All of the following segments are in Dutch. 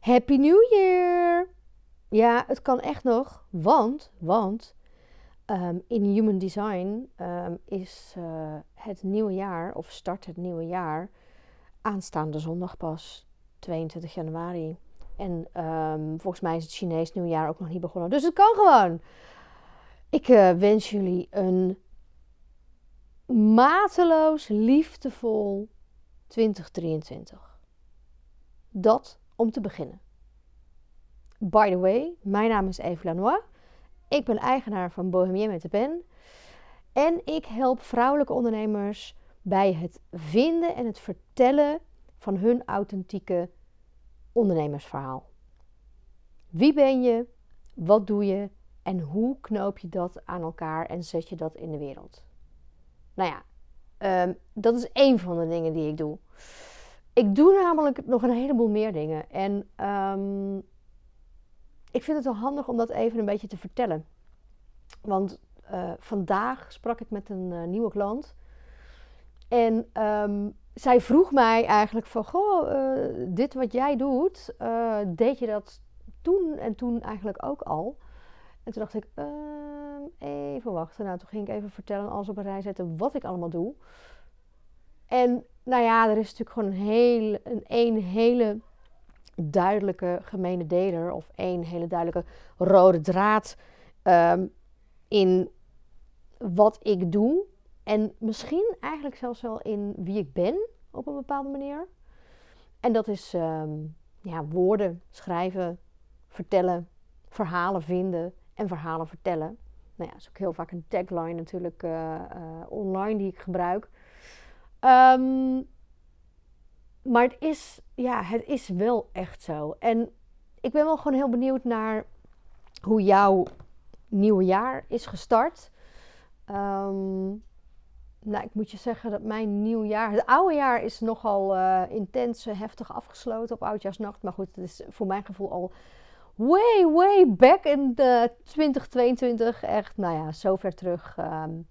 Happy New Year! Ja, het kan echt nog, want, want um, in Human Design um, is uh, het nieuwe jaar, of start het nieuwe jaar, aanstaande zondag pas, 22 januari. En um, volgens mij is het Chinees nieuwjaar ook nog niet begonnen. Dus het kan gewoon. Ik uh, wens jullie een mateloos liefdevol 2023. Dat om te beginnen. By the way, mijn naam is Eve Lanois. Ik ben eigenaar van Bohemien met de Pen. En ik help vrouwelijke ondernemers bij het vinden en het vertellen van hun authentieke ondernemersverhaal. Wie ben je? Wat doe je? En hoe knoop je dat aan elkaar en zet je dat in de wereld? Nou ja, um, dat is één van de dingen die ik doe. Ik doe namelijk nog een heleboel meer dingen. En um, ik vind het wel handig om dat even een beetje te vertellen. Want uh, vandaag sprak ik met een uh, nieuwe klant. En um, zij vroeg mij eigenlijk van, goh, uh, dit wat jij doet, deed je dat toen en toen eigenlijk ook al? En toen dacht ik, ehm, even wachten. Nou, toen ging ik even vertellen, alles op een rij zetten, wat ik allemaal doe. En nou ja, er is natuurlijk gewoon een, hele, een, hele duidelijke gemene deler of één hele duidelijke rode draad um, in wat ik doe. En misschien eigenlijk zelfs wel in wie ik ben op een bepaalde manier. En dat is um, ja, woorden, schrijven, vertellen, verhalen vinden en verhalen vertellen. Nou ja, dat is ook heel vaak een tagline natuurlijk uh, uh, online die ik gebruik. Um, maar het is, ja, het is wel echt zo. En ik ben wel gewoon heel benieuwd naar hoe jouw nieuwe jaar is gestart. Um, nou, ik moet je zeggen dat mijn nieuw jaar, het oude jaar is nogal uh, intens, heftig afgesloten op oudjaarsnacht. Maar goed, het is voor mijn gevoel al way, way back in de 2022. Echt, nou ja, zo ver terug. Um,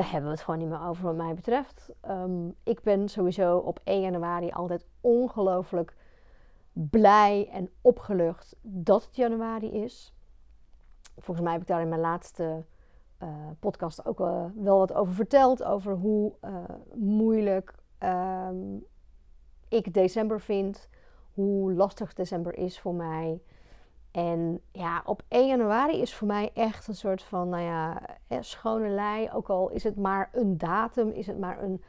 daar hebben we het gewoon niet meer over wat mij betreft. Um, ik ben sowieso op 1 januari altijd ongelooflijk blij en opgelucht dat het januari is. Volgens mij heb ik daar in mijn laatste uh, podcast ook wel wat over verteld. Over hoe uh, moeilijk um, ik december vind. Hoe lastig december is voor mij. En ja, op 1 januari is voor mij echt een soort van, nou ja, schone lei. Ook al is het maar een datum, is het maar een,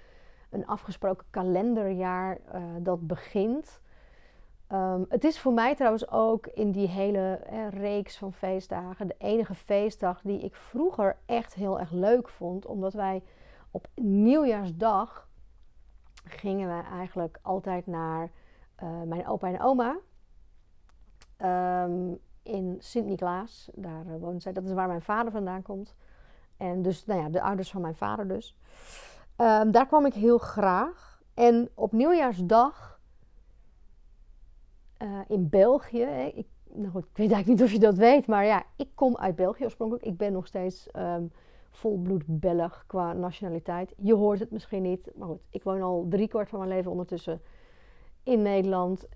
een afgesproken kalenderjaar uh, dat begint. Um, het is voor mij trouwens ook in die hele eh, reeks van feestdagen de enige feestdag die ik vroeger echt heel erg leuk vond. Omdat wij op nieuwjaarsdag gingen wij eigenlijk altijd naar mijn opa en oma. Um, in Sint-Niklaas. Daar uh, woont zij. Dat is waar mijn vader vandaan komt. En dus, nou ja, de ouders van mijn vader dus. Um, daar kwam ik heel graag. En op nieuwjaarsdag uh, in België. Hè, ik, nou weet eigenlijk niet of je dat weet. Maar ja, ik kom uit België oorspronkelijk. Ik ben nog steeds um, volbloed Belg qua nationaliteit. Je hoort het misschien niet. Maar goed, ik woon al drie kwart van mijn leven ondertussen in Nederland.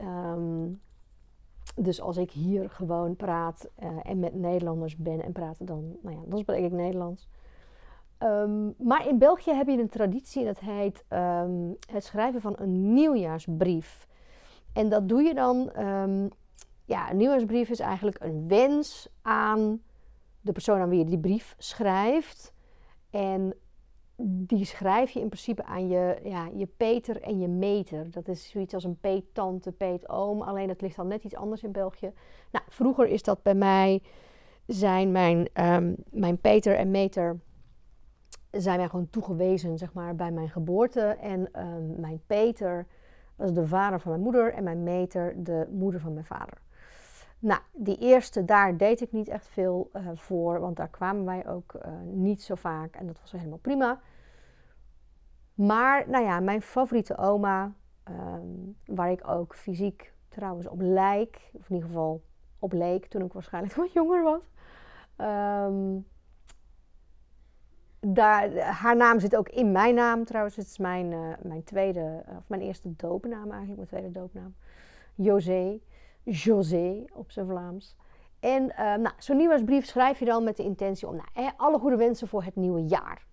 Dus als ik hier gewoon praat uh, en met Nederlanders ben en praat, dan, nou ja, dan spreek ik Nederlands. Um, maar in België heb je een traditie dat heet um, het schrijven van een nieuwjaarsbrief. En dat doe je dan. Um, ja, een nieuwjaarsbrief is eigenlijk een wens aan de persoon aan wie je die brief schrijft. En die schrijf je in principe aan je, ja, je Peter en je meter. Dat is zoiets als een peettante, peetoom. Alleen dat ligt dan net iets anders in België. Nou, vroeger is dat bij mij, zijn mijn, um, mijn Peter en meter, zijn mij gewoon toegewezen, zeg maar, bij mijn geboorte. En um, mijn Peter was de vader van mijn moeder en mijn meter de moeder van mijn vader. Nou, die eerste, daar deed ik niet echt veel uh, voor, want daar kwamen wij ook uh, niet zo vaak en dat was helemaal prima. Maar, nou ja, mijn favoriete oma, um, waar ik ook fysiek trouwens op lijk, of in ieder geval op leek toen ik waarschijnlijk wat jonger was. Um, daar, haar naam zit ook in mijn naam trouwens. Het is mijn, uh, mijn tweede, of mijn eerste doopnaam eigenlijk, mijn tweede doopnaam. José. José op zijn Vlaams. En uh, nou, zo'n nieuwjaarsbrief schrijf je dan met de intentie om nou, alle goede wensen voor het nieuwe jaar.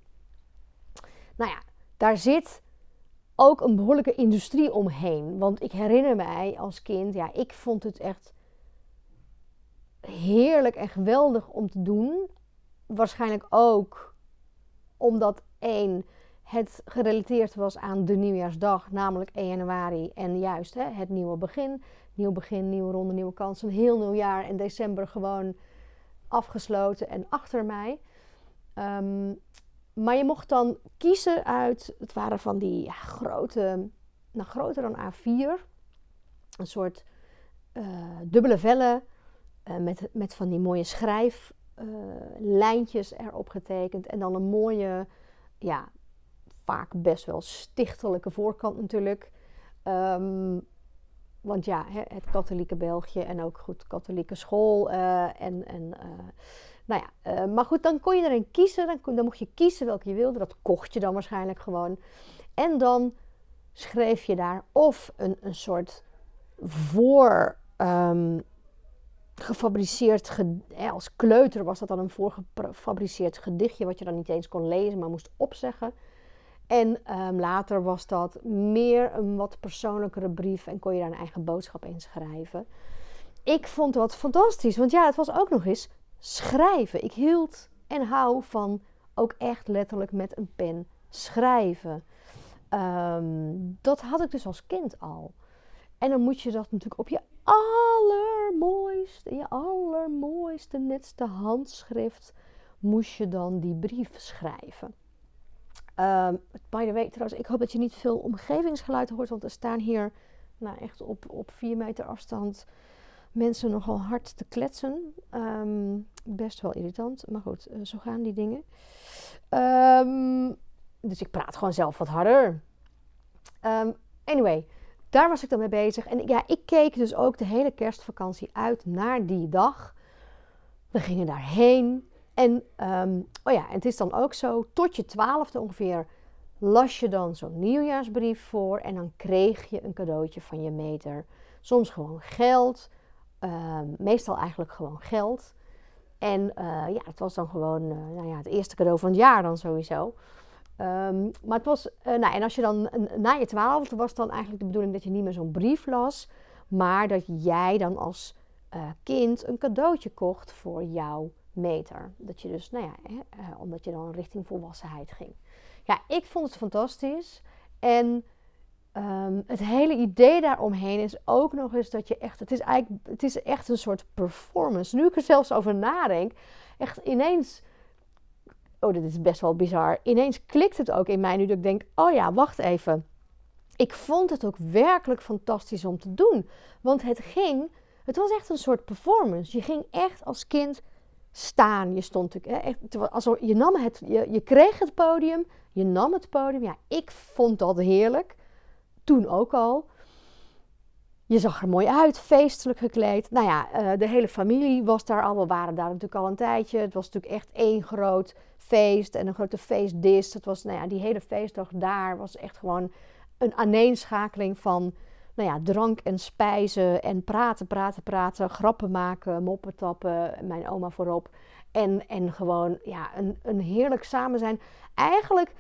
Nou ja, daar zit ook een behoorlijke industrie omheen. Want ik herinner mij als kind, ja, ik vond het echt heerlijk en geweldig om te doen. Waarschijnlijk ook omdat één, het gerelateerd was aan de nieuwjaarsdag, namelijk 1 januari. En juist hè, het nieuwe begin. Nieuw begin, nieuwe ronde, nieuwe kans. Een heel nieuw jaar in december gewoon afgesloten en achter mij. Um, maar je mocht dan kiezen uit, het waren van die ja, grote, nou groter dan A4. Een soort uh, dubbele vellen uh, met, met van die mooie schrijflijntjes uh, erop getekend. En dan een mooie, ja, vaak best wel stichtelijke voorkant natuurlijk. Um, want ja, het katholieke België en ook goed katholieke school en... en nou ja, uh, maar goed, dan kon je erin kiezen. Dan, dan mocht je kiezen welke je wilde. Dat kocht je dan waarschijnlijk gewoon. En dan schreef je daar of een, een soort voor um, gefabriceerd, als kleuter was dat dan een voorgefabriceerd gedichtje, wat je dan niet eens kon lezen, maar moest opzeggen. En um, later was dat meer een wat persoonlijkere brief en kon je daar een eigen boodschap in schrijven. Ik vond dat fantastisch, want ja, het was ook nog eens schrijven. Ik hield en hou van ook echt letterlijk met een pen schrijven. Ehm, dat had ik dus als kind al. En dan moet je dat natuurlijk op je allermooiste, je allermooiste, netste handschrift, moest je dan die brief schrijven. Um, by the way, trouwens, ik hoop dat je niet veel omgevingsgeluid hoort, want er staan hier nou, echt op, op vier meter afstand mensen nogal hard te kletsen. Ehm, best wel irritant, maar goed, eh, zo gaan die dingen. Um, dus ik praat gewoon zelf wat harder. Anyway, daar was ik dan mee bezig. En ja, ik keek dus ook de hele kerstvakantie uit naar die dag. We gingen daarheen. En oh ja, het is dan ook zo, tot je twaalfde ongeveer las je dan zo'n nieuwjaarsbrief voor. En dan kreeg je een cadeautje van je meter. Soms gewoon geld. Ehm, meestal eigenlijk gewoon geld. En uh, ja, het was dan gewoon uh, nou ja, het eerste cadeau van het jaar dan sowieso. Um, maar het was, uh, nou, en als je dan na je twaalfde was dan eigenlijk de bedoeling dat je niet meer zo'n brief las, maar dat jij dan als kind een cadeautje kocht voor jouw meter. Dat je dus, nou ja, hè, omdat je dan richting volwassenheid ging. Ja, ik vond het fantastisch. En Um, het hele idee daaromheen is ook nog eens dat je echt, het is eigenlijk, het is echt een soort performance. Nu ik er zelfs over nadenk, echt ineens, oh dit is best wel bizar, ineens klikt het ook in mij nu dat ik denk, oh ja, wacht even. Ik vond het ook werkelijk fantastisch om te doen, want het ging, het was echt een soort performance. Je ging echt als kind staan. Je stond echt, alsof, je nam het, je, je kreeg het podium, je nam het podium. Ja, ik vond dat heerlijk toen ook al. Je zag er mooi uit, feestelijk gekleed. Nou ja, uh, de hele familie was daar al. We waren daar natuurlijk al een tijdje. Het was natuurlijk echt één groot feest en een grote feestdis. Het was, nou ja, die hele feestdag daar was echt gewoon een aaneenschakeling van nou ja, drank en spijzen en praten, praten, praten, grappen maken, moppen tappen, mijn oma voorop. En, en gewoon ja, een, een heerlijk samen zijn. Eigenlijk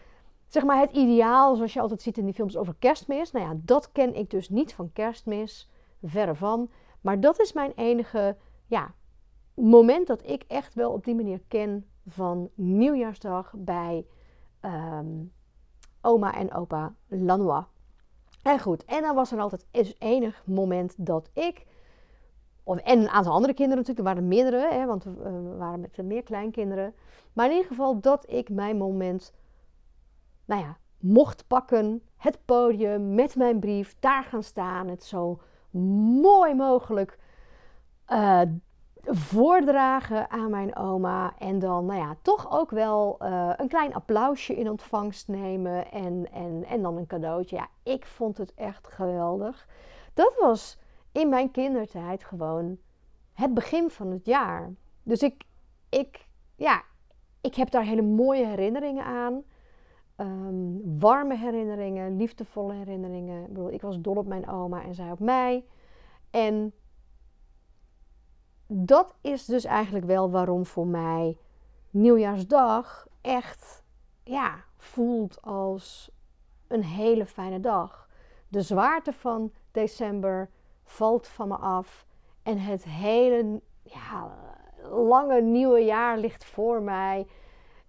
zeg maar het ideaal, zoals je altijd ziet in die films over kerstmis. Nou ja, dat ken ik dus niet van kerstmis, verre van. Maar dat is mijn enige ja, moment dat ik echt wel op die manier ken van nieuwjaarsdag bij ehm, oma en opa Lanois. En goed, en dan was er altijd eens enig moment dat ik, of, en een aantal andere kinderen natuurlijk, er waren meerdere, hè, want we waren met meer kleinkinderen. Maar in ieder geval dat ik mijn moment nou ja, mocht pakken, het podium met mijn brief, daar gaan staan, het zo mooi mogelijk uh, voordragen aan mijn oma. En dan, nou ja, toch ook wel uh, een klein applausje in ontvangst nemen en, en, en dan een cadeautje. Ja, ik vond het echt geweldig. Dat was in mijn kindertijd gewoon het begin van het jaar. Dus ik, ik, ja, ik heb daar hele mooie herinneringen aan. Um, warme herinneringen, liefdevolle herinneringen. Ik, bedoel, ik was dol op mijn oma en zij op mij. En dat is dus eigenlijk wel waarom voor mij nieuwjaarsdag echt ja, voelt als een hele fijne dag. De zwaarte van december valt van me af en het hele ja, lange nieuwe jaar ligt voor mij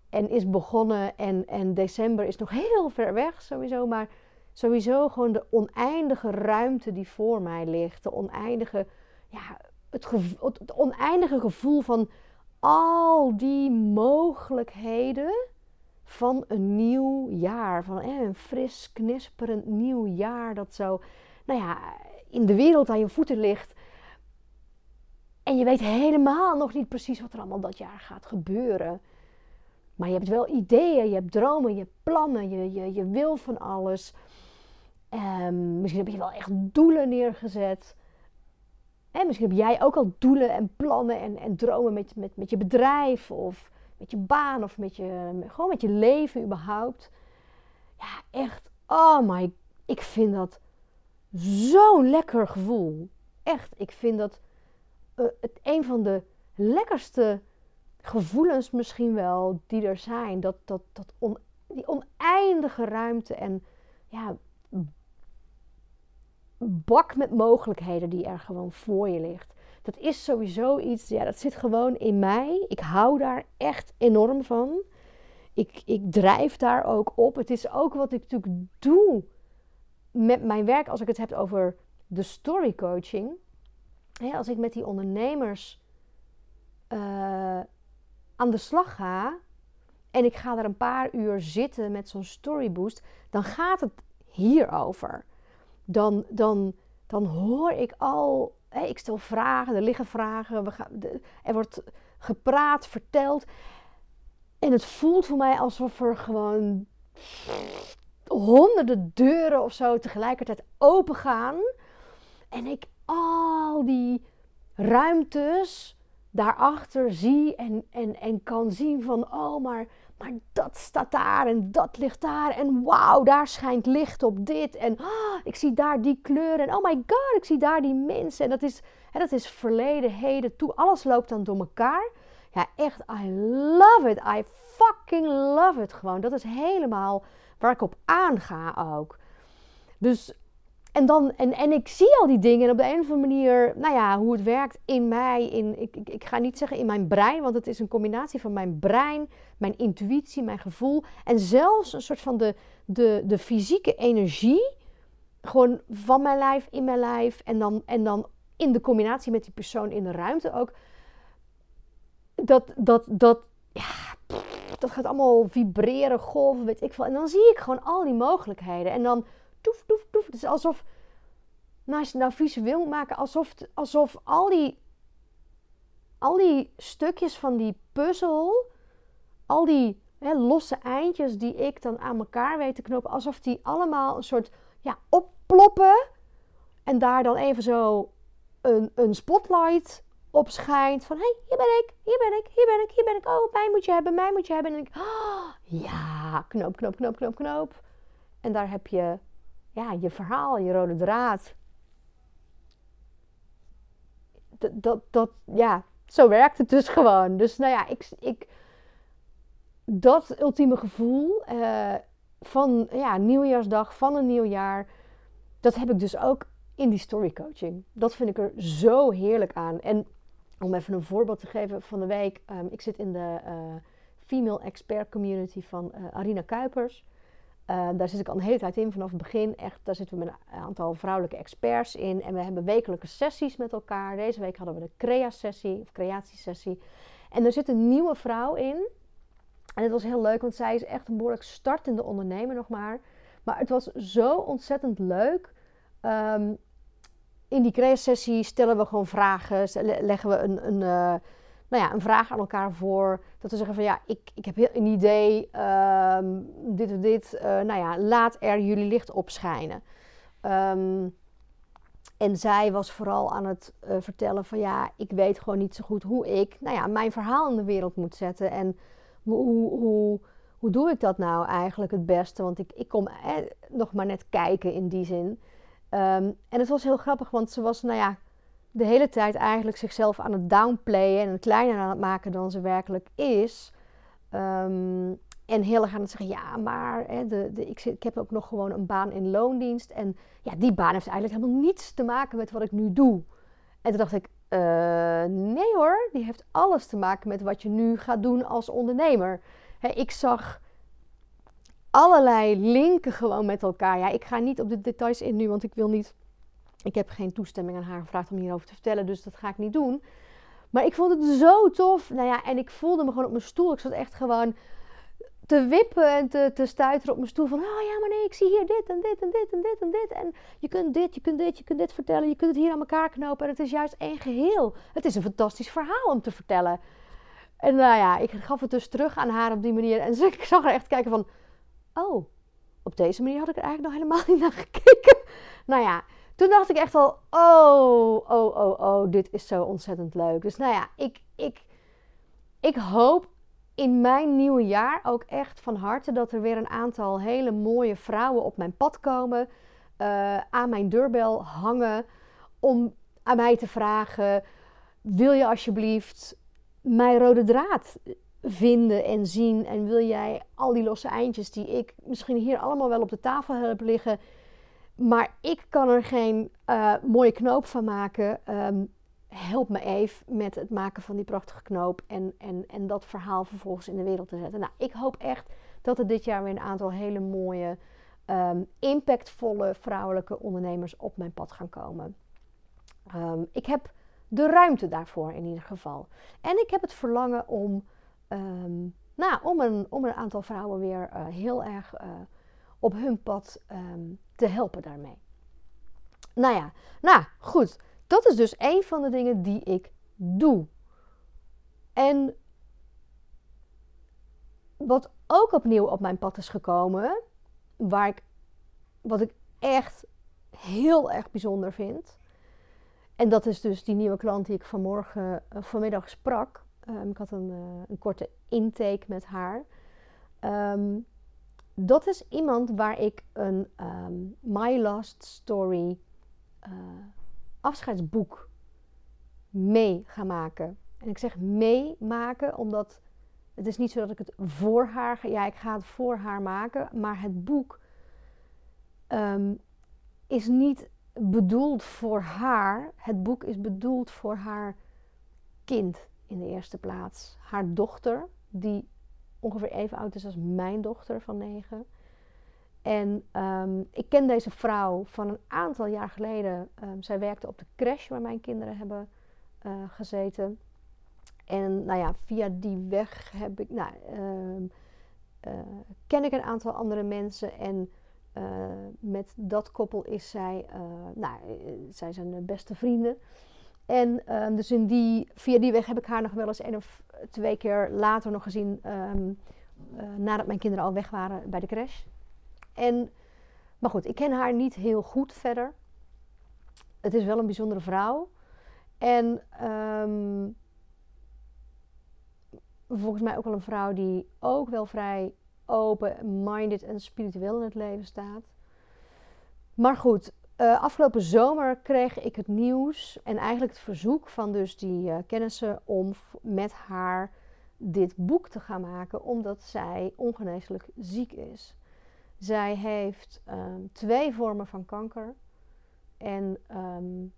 en is begonnen. En, en december is nog heel ver weg sowieso, maar sowieso gewoon de oneindige ruimte die voor mij ligt. De oneindige, ja, het, oneindige gevoel van al die mogelijkheden van een nieuw jaar. Van een fris, knisperend nieuw jaar dat zo, nou ja, in de wereld aan je voeten ligt. En je weet helemaal nog niet precies wat er allemaal dat jaar gaat gebeuren. Maar je hebt wel ideeën, je hebt dromen, je hebt plannen, je, je, je wil van alles. Um, misschien heb je wel echt doelen neergezet. En misschien heb jij ook al doelen en plannen en, en dromen met, met, met je bedrijf of met je baan of met je, gewoon met je leven überhaupt. Ja, echt, oh my, ik vind dat zo'n lekker gevoel. Echt, ik vind dat uh, het een van de lekkerste gevoelens misschien wel die er zijn. Dat, dat, dat die oneindige ruimte en ja, bak met mogelijkheden die er gewoon voor je ligt. Dat is sowieso iets, ja, dat zit gewoon in mij. Ik hou daar echt enorm van. Ik, ik drijf daar ook op. Het is ook wat ik natuurlijk doe met mijn werk als ik het heb over de story coaching. als ik met die ondernemers uh, aan de slag ga en ik ga er een paar uur zitten met zo'n storyboost, dan gaat het hierover. Dan, dan, dan hoor ik al, hè, ik stel vragen, er liggen vragen, we gaan, er wordt gepraat, verteld. En het voelt voor mij alsof er gewoon honderden deuren of zo tegelijkertijd open gaan. En ik al die ruimtes daarachter zie en, en, en kan zien van, oh, maar, maar dat staat daar en dat ligt daar en wauw, daar schijnt licht op dit en oh, ik zie daar die kleur en oh my god, ik zie daar die mensen en dat is, hè, dat is verleden, heden, toe, alles loopt dan door elkaar. Ja, echt, I love it, I fucking love it gewoon. Dat is helemaal waar ik op aanga ook. Dus en, dan, en, en ik zie al die dingen en op de een of andere manier, nou ja, hoe het werkt in mij. In, ik, ik, ik ga niet zeggen in mijn brein, want het is een combinatie van mijn brein, mijn intuïtie, mijn gevoel. En zelfs een soort van de, de, de fysieke energie, gewoon van mijn lijf, in mijn lijf. En dan, en dan in de combinatie met die persoon in de ruimte ook. Dat, dat, dat, ja, dat gaat allemaal vibreren, golven, weet ik veel. En dan zie ik gewoon al die mogelijkheden. En dan toef. Het is alsof, nou als je het nou visueel maken, alsof, alsof al die, al die stukjes van die puzzel, al die hè, losse eindjes die ik dan aan elkaar weet te knopen, alsof die allemaal een soort, ja, opploppen. En daar dan even zo een, een spotlight op schijnt. Van, hé, hey, hier ben ik, hier ben ik, hier ben ik, hier ben ik. Oh, mij moet je hebben, mij moet je hebben. En ik, ja, knoop, knoop, knoop, knoop, knoop. En daar heb je ja, je verhaal, je rode draad. Dat, dat, dat, ja, zo werkt het dus gewoon. Dus nou ja, ik, ik, dat ultieme gevoel uh, van ja, nieuwjaarsdag, van een nieuw jaar, dat heb ik dus ook in die storycoaching. Dat vind ik er zo heerlijk aan. En om even een voorbeeld te geven van de week. Um, ik zit in de uh, Female Expert Community van uh, Arina Kuipers. Uh, daar zit ik al een hele tijd in, vanaf het begin. Echt, daar zitten we met een aantal vrouwelijke experts in. En we hebben wekelijke sessies met elkaar. Deze week hadden we de crea-sessie, of creatiesessie. En er zit een nieuwe vrouw in. En het was heel leuk, want zij is echt een behoorlijk startende ondernemer nog maar. Maar het was zo ontzettend leuk. Um, in die crea-sessie stellen we gewoon vragen, leggen we een, een, uh, nou ja, een vraag aan elkaar voor. Dat we zeggen van ja, ik, ik heb een idee, ehm, dit of dit. Uh, nou ja, laat er jullie licht op schijnen. Um, en zij was vooral aan het uh, vertellen van ja, ik weet gewoon niet zo goed hoe ik nou ja, mijn verhaal in de wereld moet zetten. En hoe, hoe, hoe, doe ik dat nou eigenlijk het beste? Want ik, ik kom eh, nog maar net kijken in die zin. Um, en het was heel grappig, want ze was, nou ja, de hele tijd eigenlijk zichzelf aan het downplayen en het kleiner aan het maken dan ze werkelijk is. Ehm, en heel erg aan het zeggen, ja, maar hè, de, de, ik, ik heb ook nog gewoon een baan in loondienst. En ja, die baan heeft eigenlijk helemaal niets te maken met wat ik nu doe. En toen dacht ik, uh, nee hoor, die heeft alles te maken met wat je nu gaat doen als ondernemer. Hè, ik zag allerlei linken gewoon met elkaar. Ja, ik ga niet op de details in nu, want ik wil niet. Ik heb geen toestemming aan haar gevraagd om hierover te vertellen, dus dat ga ik niet doen. Maar ik vond het zo tof. Nou ja, en ik voelde me gewoon op mijn stoel. Ik zat echt gewoon te wippen en te, te stuiteren op mijn stoel. Van, oh ja, maar nee, ik zie hier dit en dit en dit en dit en dit. En je kunt dit, je kunt dit, je kunt dit vertellen. Je kunt het hier aan elkaar knopen. En het is juist één geheel. Het is een fantastisch verhaal om te vertellen. En nou ja, ik gaf het dus terug aan haar op die manier. En ik zag haar echt kijken van, oh, op deze manier had ik er eigenlijk nog helemaal niet naar gekeken. Nou ja, toen dacht ik echt al, oh, oh, oh, oh, dit is zo ontzettend leuk. Dus nou ja, ik, ik, ik hoop in mijn nieuwe jaar ook echt van harte dat er weer een aantal hele mooie vrouwen op mijn pad komen, uh, aan mijn deurbel hangen, om aan mij te vragen: wil je alsjeblieft mijn rode draad vinden en zien? En wil jij al die losse eindjes die ik misschien hier allemaal wel op de tafel heb liggen, maar ik kan er geen uh, mooie knoop van maken? Um, help me even met het maken van die prachtige knoop en, en, en dat verhaal vervolgens in de wereld te zetten. Nou, ik hoop echt dat er dit jaar weer een aantal hele mooie, um, impactvolle vrouwelijke ondernemers op mijn pad gaan komen. Um, ik heb de ruimte daarvoor in ieder geval. En ik heb het verlangen om, um, nou, om, een, om een aantal vrouwen weer uh, heel erg uh, op hun pad te helpen daarmee. Nou ja, nou goed dat is dus een van de dingen die ik doe. En wat ook opnieuw op mijn pad is gekomen, waar ik, wat ik echt heel erg bijzonder vind. En dat is dus die nieuwe klant die ik vanmorgen, uh, vanmiddag sprak. Um, ik had een, uh, een, korte intake met haar. Um, dat is iemand waar ik een um, My Last Story uh, afscheidsboek mee gaan maken. En ik zeg meemaken omdat het is niet zo dat ik het voor haar ga. Ja, ik ga het voor haar maken. Maar het boek um, is niet bedoeld voor haar. Het boek is bedoeld voor haar kind in de eerste plaats. Haar dochter, die ongeveer even oud is als mijn dochter van negen. En um, ik ken deze vrouw van een aantal jaar geleden. Um, zij werkte op de crash waar mijn kinderen hebben uh, gezeten. En nou ja, via die weg heb ik, nou, um, uh, ken ik een aantal andere mensen. En uh, met dat koppel is zij, nou, zij zijn beste vrienden. En dus in die, via die weg heb ik haar nog wel eens één of twee keer later nog gezien. nadat mijn kinderen al weg waren bij de crash. En, maar goed, ik ken haar niet heel goed verder. Het is wel een bijzondere vrouw. En um, volgens mij ook wel een vrouw die ook wel vrij open-minded en spiritueel in het leven staat. Maar goed, uh, afgelopen zomer kreeg ik het nieuws en eigenlijk het verzoek van dus die uh, kennissen om met haar dit boek te gaan maken, omdat zij ongeneeslijk ziek is. Zij heeft um, twee vormen van kanker. En um,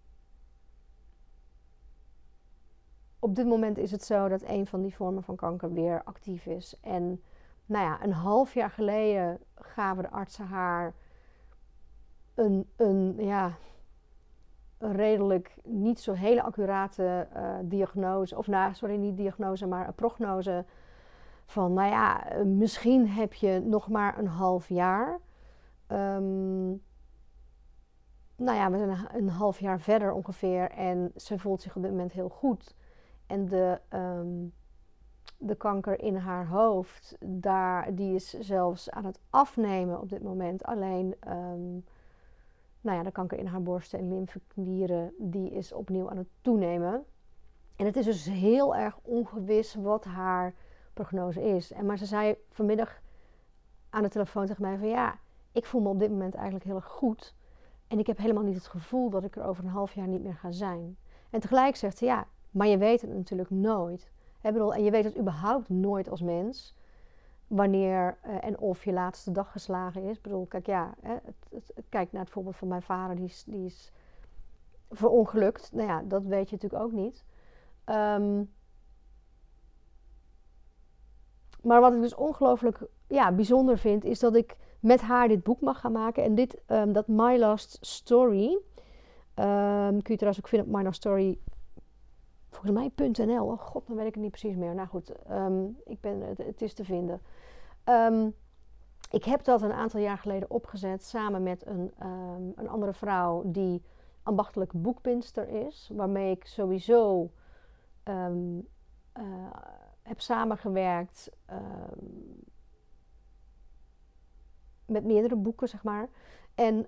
op dit moment is het zo dat een van die vormen van kanker weer actief is. En nou ja, een half jaar geleden gaven de artsen haar een, een, ja, redelijk niet zo hele accurate uh, diagnose. Of nou, sorry, niet diagnose, maar een prognose van, nou ja, eh, misschien heb je nog maar een half jaar. Um, nou ja, we zijn een half jaar verder ongeveer en ze voelt zich op dit moment heel goed. En de, um, de kanker in haar hoofd, daar, die is zelfs aan het afnemen op dit moment. Alleen, um, nou ja, de kanker in haar borsten en lymfeklieren, die is opnieuw aan het toenemen. En het is dus heel erg ongewis wat haar prognose is. En, maar ze zei vanmiddag aan de telefoon tegen mij van ja, ik voel me op dit moment eigenlijk heel erg goed. En ik heb helemaal niet het gevoel dat ik er over een half jaar niet meer ga zijn. En tegelijk zegt ze, ja, maar je weet het natuurlijk nooit. En je weet het überhaupt nooit als mens. Wanneer uh, en of je laatste dag geslagen is. Ik bedoel, kijk, ja, hè, het, het, kijk naar het voorbeeld van mijn vader, die is, die is verongelukt. Nou ja, dat weet je natuurlijk ook niet. Um, maar wat ik dus ongelooflijk ja, bijzonder vind, is dat ik met haar dit boek mag gaan maken. En dit, um, dat My Last Story, um, kun je trouwens ook vinden op My Last Story, volgens mij .nl. Oh god, dan weet ik het niet precies meer. Nou goed, um, ik ben, het, is te vinden. ik heb dat een aantal jaar geleden opgezet samen met een, een andere vrouw die ambachtelijke boekpinster is. Waarmee ik sowieso... Uh, heb samengewerkt met meerdere boeken, zeg maar. En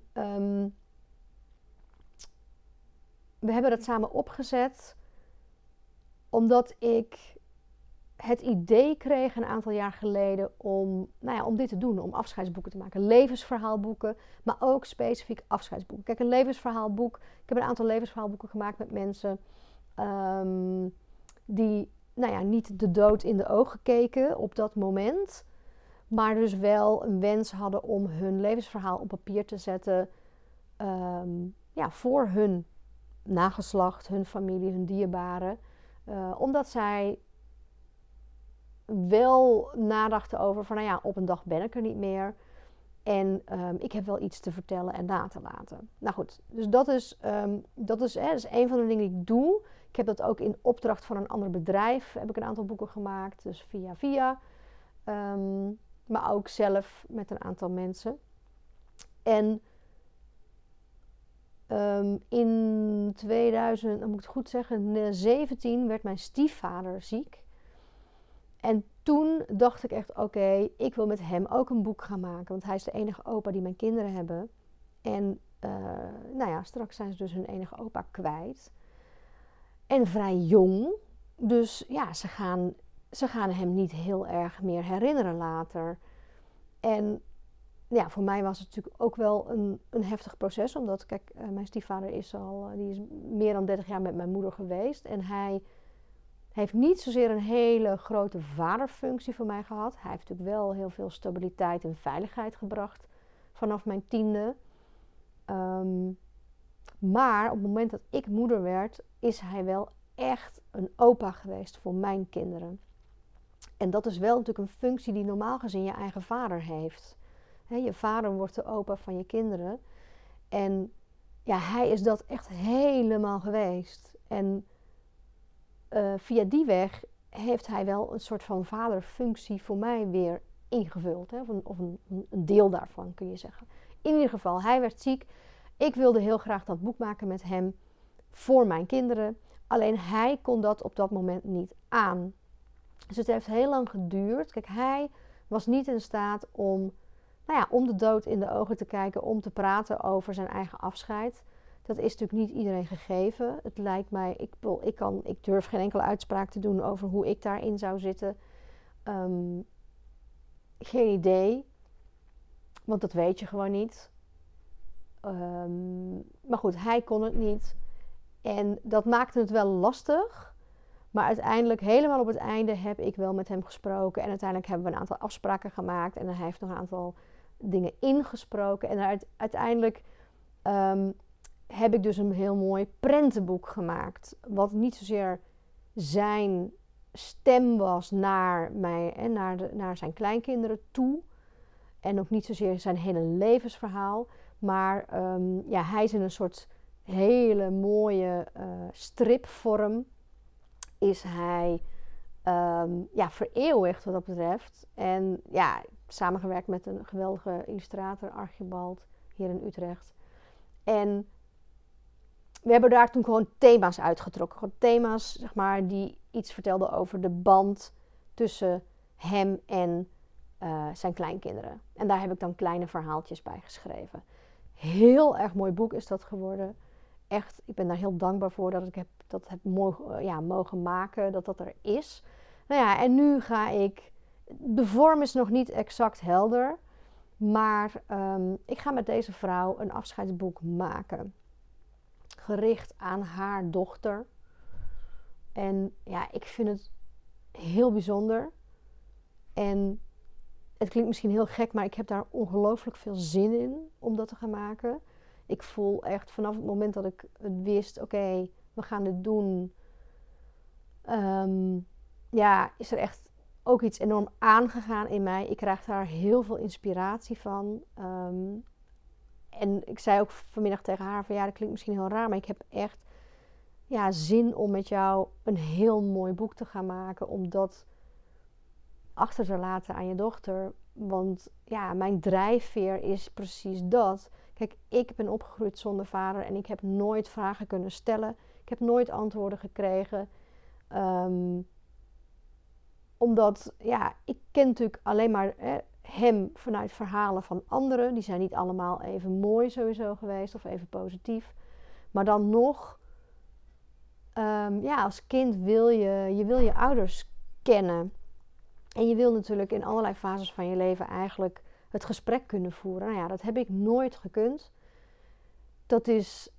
we hebben dat samen opgezet omdat ik het idee kreeg een aantal jaar geleden om, nou ja, om dit te doen, om afscheidsboeken te maken. Levensverhaalboeken, maar ook specifiek afscheidsboeken. Kijk, een levensverhaalboek. Ik heb een aantal levensverhaalboeken gemaakt met mensen um, die nou ja, niet de dood in de ogen keken op dat moment. Maar dus wel een wens hadden om hun levensverhaal op papier te zetten. Ehm, ja, voor hun nageslacht, hun familie, hun dierbaren. Uh, omdat zij wel nadachten over van, nou ja, op een dag ben ik er niet meer. En um, ik heb wel iets te vertellen en na te laten. Nou goed, dus dat is, um, dat is, hè, dat is een van de dingen die ik doe. Ik heb dat ook in opdracht van een ander bedrijf. Heb ik een aantal boeken gemaakt, dus via via. Um, maar ook zelf met een aantal mensen. En in 2000, dan moet ik het goed zeggen, 17 werd mijn stiefvader ziek. En toen dacht ik echt, oké, ik wil met hem ook een boek gaan maken. Want hij is de enige opa die mijn kinderen hebben. En uh, nou ja, straks zijn ze dus hun enige opa kwijt. En vrij jong. Dus ja, ze gaan, ze gaan hem niet heel erg meer herinneren later. En ja, voor mij was het natuurlijk ook wel een, een heftig proces. Omdat, kijk, uh, mijn stiefvader is al, uh, die is meer dan 30 jaar met mijn moeder geweest. En hij heeft niet zozeer een hele grote vaderfunctie voor mij gehad. Hij heeft natuurlijk wel heel veel stabiliteit en veiligheid gebracht vanaf mijn tiende. Um, maar op het moment dat ik moeder werd, is hij wel echt een opa geweest voor mijn kinderen. En dat is wel natuurlijk een functie die normaal gezien je eigen vader heeft. Je vader wordt de opa van je kinderen. En ja, hij is dat echt helemaal geweest. En uh, via die weg heeft hij wel een soort van vaderfunctie voor mij weer ingevuld. Hè? Of, of een, een, deel daarvan kun je zeggen. In ieder geval, hij werd ziek. Ik wilde heel graag dat boek maken met hem voor mijn kinderen. Alleen hij kon dat op dat moment niet aan. Dus het heeft heel lang geduurd. Kijk, hij was niet in staat om, nou ja, om de dood in de ogen te kijken, om te praten over zijn eigen afscheid. Dat is natuurlijk niet iedereen gegeven. Het lijkt mij, ik, ik, kan, ik durf geen enkele uitspraak te doen over hoe ik daarin zou zitten. Um, geen idee, want dat weet je gewoon niet. Um, maar goed, hij kon het niet. En dat maakte het wel lastig. Maar uiteindelijk, helemaal op het einde, heb ik wel met hem gesproken. En uiteindelijk hebben we een aantal afspraken gemaakt. En hij heeft nog een aantal dingen ingesproken. En uiteindelijk um, heb ik dus een heel mooi prentenboek gemaakt. Wat niet zozeer zijn stem was naar, mij, en naar, naar zijn kleinkinderen toe. En ook niet zozeer zijn hele levensverhaal. Maar um, ja, hij is in een soort hele mooie uh, stripvorm. Is hij um, ja, vereeuwigd wat dat betreft. En ja, samengewerkt met een geweldige illustrator, Archibald, hier in Utrecht. En we hebben daar toen gewoon thema's uitgetrokken. Gewoon thema's, zeg maar, die iets vertelden over de band tussen hem en uh, zijn kleinkinderen. En daar heb ik dan kleine verhaaltjes bij geschreven. Heel erg mooi boek is dat geworden. Echt, ik ben daar heel dankbaar voor dat ik heb, dat heb mogen, ja, mogen maken, dat dat er is. Nou ja, en nu ga ik. De vorm is nog niet exact helder. Maar um, ik ga met deze vrouw een afscheidsboek maken gericht aan haar dochter. En ja, ik vind het heel bijzonder. En het klinkt misschien heel gek, maar ik heb daar ongelooflijk veel zin in om dat te gaan maken. Ik voel echt vanaf het moment dat ik het wist, oké, we gaan dit doen. Um, ja, is er echt ook iets enorm aangegaan in mij. Ik krijg daar heel veel inspiratie van. Ehm, en ik zei ook vanmiddag tegen haar van ja, dat klinkt misschien heel raar, maar ik heb echt ja, zin om met jou een heel mooi boek te gaan maken. Om dat achter te laten aan je dochter. Want ja, mijn drijfveer is precies dat. Kijk, ik ben opgegroeid zonder vader en ik heb nooit vragen kunnen stellen. Ik heb nooit antwoorden gekregen. Um, omdat, ja, ik ken natuurlijk alleen maar hè, hem vanuit verhalen van anderen. Die zijn niet allemaal even mooi sowieso geweest of even positief. Maar dan nog, um, ja, als kind wil je, je wil je ouders kennen. En je wil natuurlijk in allerlei fases van je leven eigenlijk het gesprek kunnen voeren. Nou ja, dat heb ik nooit gekund. Dat is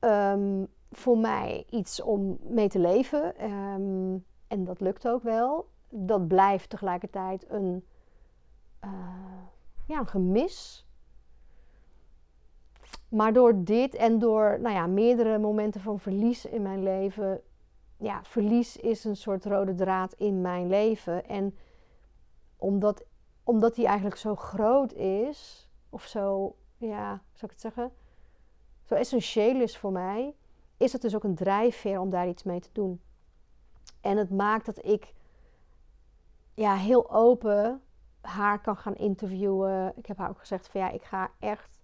um, voor mij iets om mee te leven. Um, en dat lukt ook wel. Dat blijft tegelijkertijd een, uh, ja, een gemis. Maar door dit en door nou ja, meerdere momenten van verlies in mijn leven. Ja, verlies is een soort rode draad in mijn leven. En omdat, omdat die eigenlijk zo groot is, of zo, ja, zou ik het zeggen, zo essentieel is voor mij, is het dus ook een drijfveer om daar iets mee te doen. En het maakt dat ik ja, heel open haar kan gaan interviewen. Ik heb haar ook gezegd van ja, ik ga echt,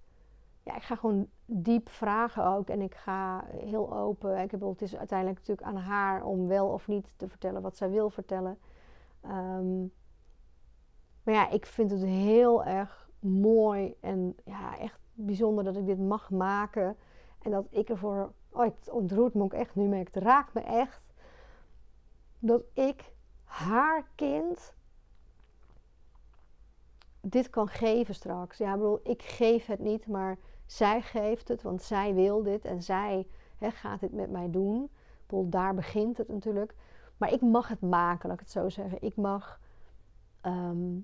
ja, ik ga gewoon diep vragen ook. En ik ga heel open. Ik het is uiteindelijk natuurlijk aan haar om wel of niet te vertellen wat zij wil vertellen. Um, maar ja, ik vind het heel erg mooi en ja, echt bijzonder dat ik dit mag maken. En dat ik ervoor, oh, het ontroert me ook echt nu, maar het raakt me echt dat ik haar kind dit kan geven straks. Ja, ik bedoel, ik geef het niet, maar zij geeft het, want zij wil dit en zij gaat dit met mij doen. Ik bedoel, daar begint het natuurlijk. Maar ik mag het maken, laat ik het zo zeggen. Ik mag ehm,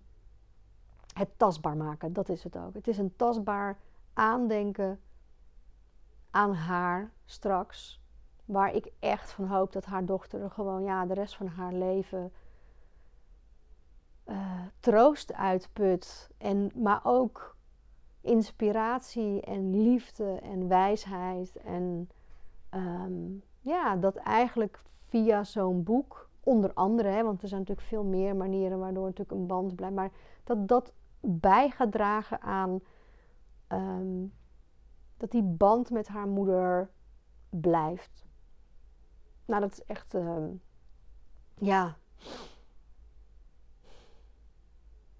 het tastbaar maken, dat is het ook. Het is een tastbaar aandenken aan haar straks. Waar ik echt van hoop dat haar dochter er gewoon ja, de rest van haar leven uh, troost uitput. En, maar ook inspiratie en liefde en wijsheid. En ehm, ja, dat eigenlijk via zo'n boek, onder andere, hè, want er zijn natuurlijk veel meer manieren waardoor natuurlijk een band blijft, maar dat dat bij gaat dragen aan ehm, dat die band met haar moeder blijft. Nou, dat is echt, uh, ja.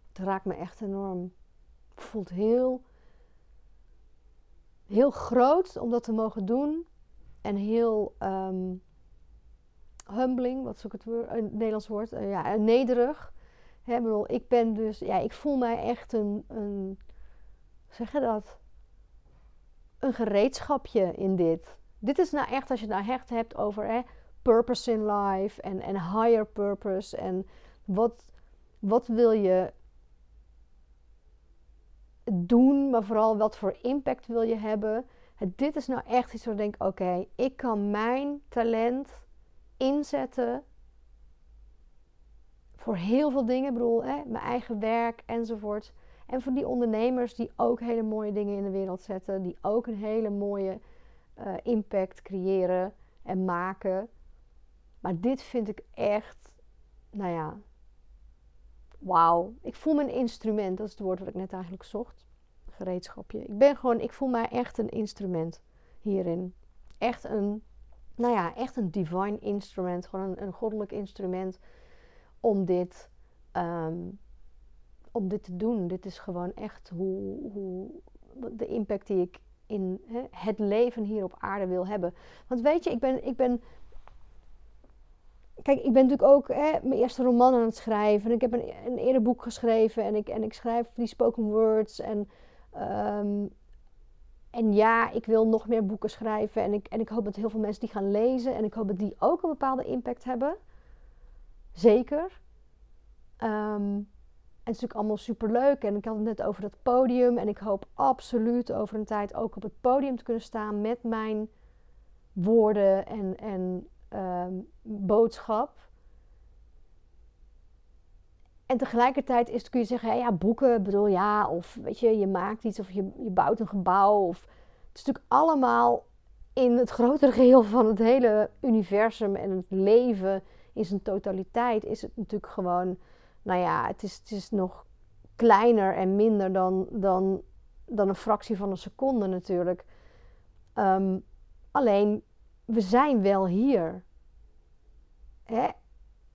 Het raakt me echt enorm. Het voelt heel, heel groot om dat te mogen doen. En heel um, humbling, wat ook het woord, een Nederlands woord, uh, ja, nederig. Hè, bedoel, ik ben dus, ja, ik voel mij echt een, een, zeg je dat? Een gereedschapje in dit. Dit is nou echt, als je het nou echt hebt over hè, purpose in life en, en higher purpose. En wat, wat wil je doen, maar vooral wat voor impact wil je hebben. dit is nou echt iets waar ik denk, oké, ik kan mijn talent inzetten voor heel veel dingen. Ik bedoel, hè, mijn eigen werk enzovoort. En voor die ondernemers die ook hele mooie dingen in de wereld zetten. Die ook een hele mooie uh, impact creëren en maken. Maar dit vind ik echt, nou ja, wauw. Ik voel me een instrument, dat is het woord wat ik net eigenlijk zocht. Gereedschapje. Ik ben gewoon, ik voel mij echt een instrument hierin. Echt een, nou ja, echt een divine instrument. Gewoon een, een goddelijk instrument om dit, um, om dit te doen. Dit is gewoon echt hoe, hoe de impact die ik in hè, het leven hier op aarde wil hebben. Want weet je, ik ben, ik ben Kijk, ik ben natuurlijk ook hè, mijn eerste roman aan het schrijven. Ik heb een, een eerder boek geschreven en ik, en ik schrijf die spoken words. En, um, en ja, ik wil nog meer boeken schrijven. En ik, en ik hoop dat heel veel mensen die gaan lezen. En ik hoop dat die ook een bepaalde impact hebben. Zeker. Um, en het is natuurlijk allemaal superleuk. En ik had het net over dat podium. En ik hoop absoluut over een tijd ook op het podium te kunnen staan met mijn woorden en, en ehm, boodschap. En tegelijkertijd is, kun je zeggen, ja, boeken, bedoel ja, of weet je, je maakt iets of je, je bouwt een gebouw. Of, het is natuurlijk allemaal in het grotere geheel van het hele universum en het leven in zijn totaliteit is het natuurlijk gewoon, nou ja, het is, het is nog kleiner en minder dan, dan, dan een fractie van een seconde natuurlijk. Ehm, alleen, we zijn wel hier. Hè?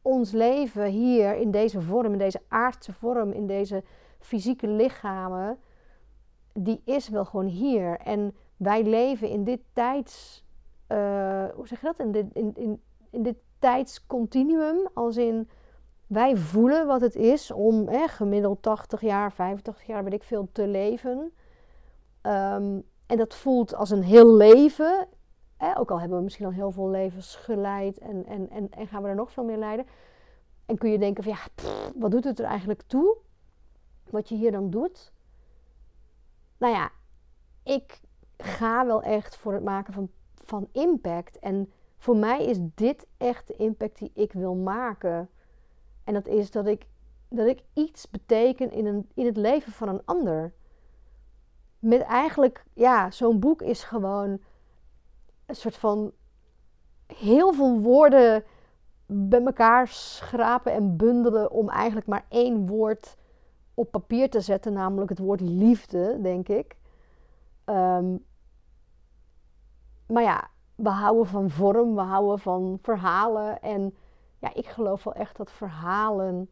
ons leven hier in deze vorm, in deze aardse vorm, in deze fysieke lichamen, die is wel gewoon hier. En wij leven in dit tijds, uh, hoe zeg je dat? In dit, in, in, in dit tijdscontinuum, als in wij voelen wat het is om eh, gemiddeld 80 jaar, 85 jaar, weet ik veel, te leven. Um, en dat voelt als een heel leven. Ook al hebben we misschien al heel veel levens geleid en, en, en, en gaan we er nog veel meer leiden. En kun je denken van ja, wat doet het er eigenlijk toe? Wat je hier dan doet? Nou ja, ik ga wel echt voor het maken van, van impact. En voor mij is dit echt de impact die ik wil maken. En dat is dat ik, dat ik iets beteken in, een, in het leven van een ander. Met eigenlijk, ja, zo'n boek is gewoon een soort van heel veel woorden bij elkaar schrapen en bundelen om eigenlijk maar één woord op papier te zetten, namelijk het woord liefde, denk ik. Ehm, maar ja, we houden van vorm, we houden van verhalen. En ja, ik geloof wel echt dat verhalen.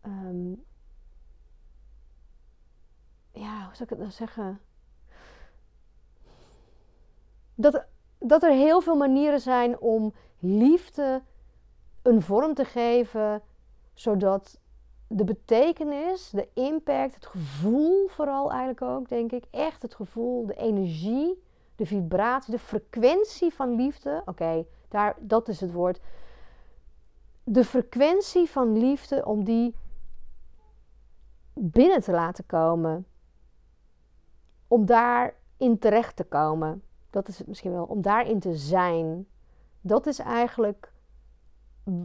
Ehm, ja, hoe zou ik het nou zeggen? Dat, dat er heel veel manieren zijn om liefde een vorm te geven, zodat de betekenis, de impact, het gevoel vooral eigenlijk ook, denk ik, echt het gevoel, de energie, de vibratie, de frequentie van liefde, oké, daar dat is het woord. De frequentie van liefde om die binnen te laten komen. Om daarin terecht te komen. Dat is het misschien wel. Om daarin te zijn. Dat is eigenlijk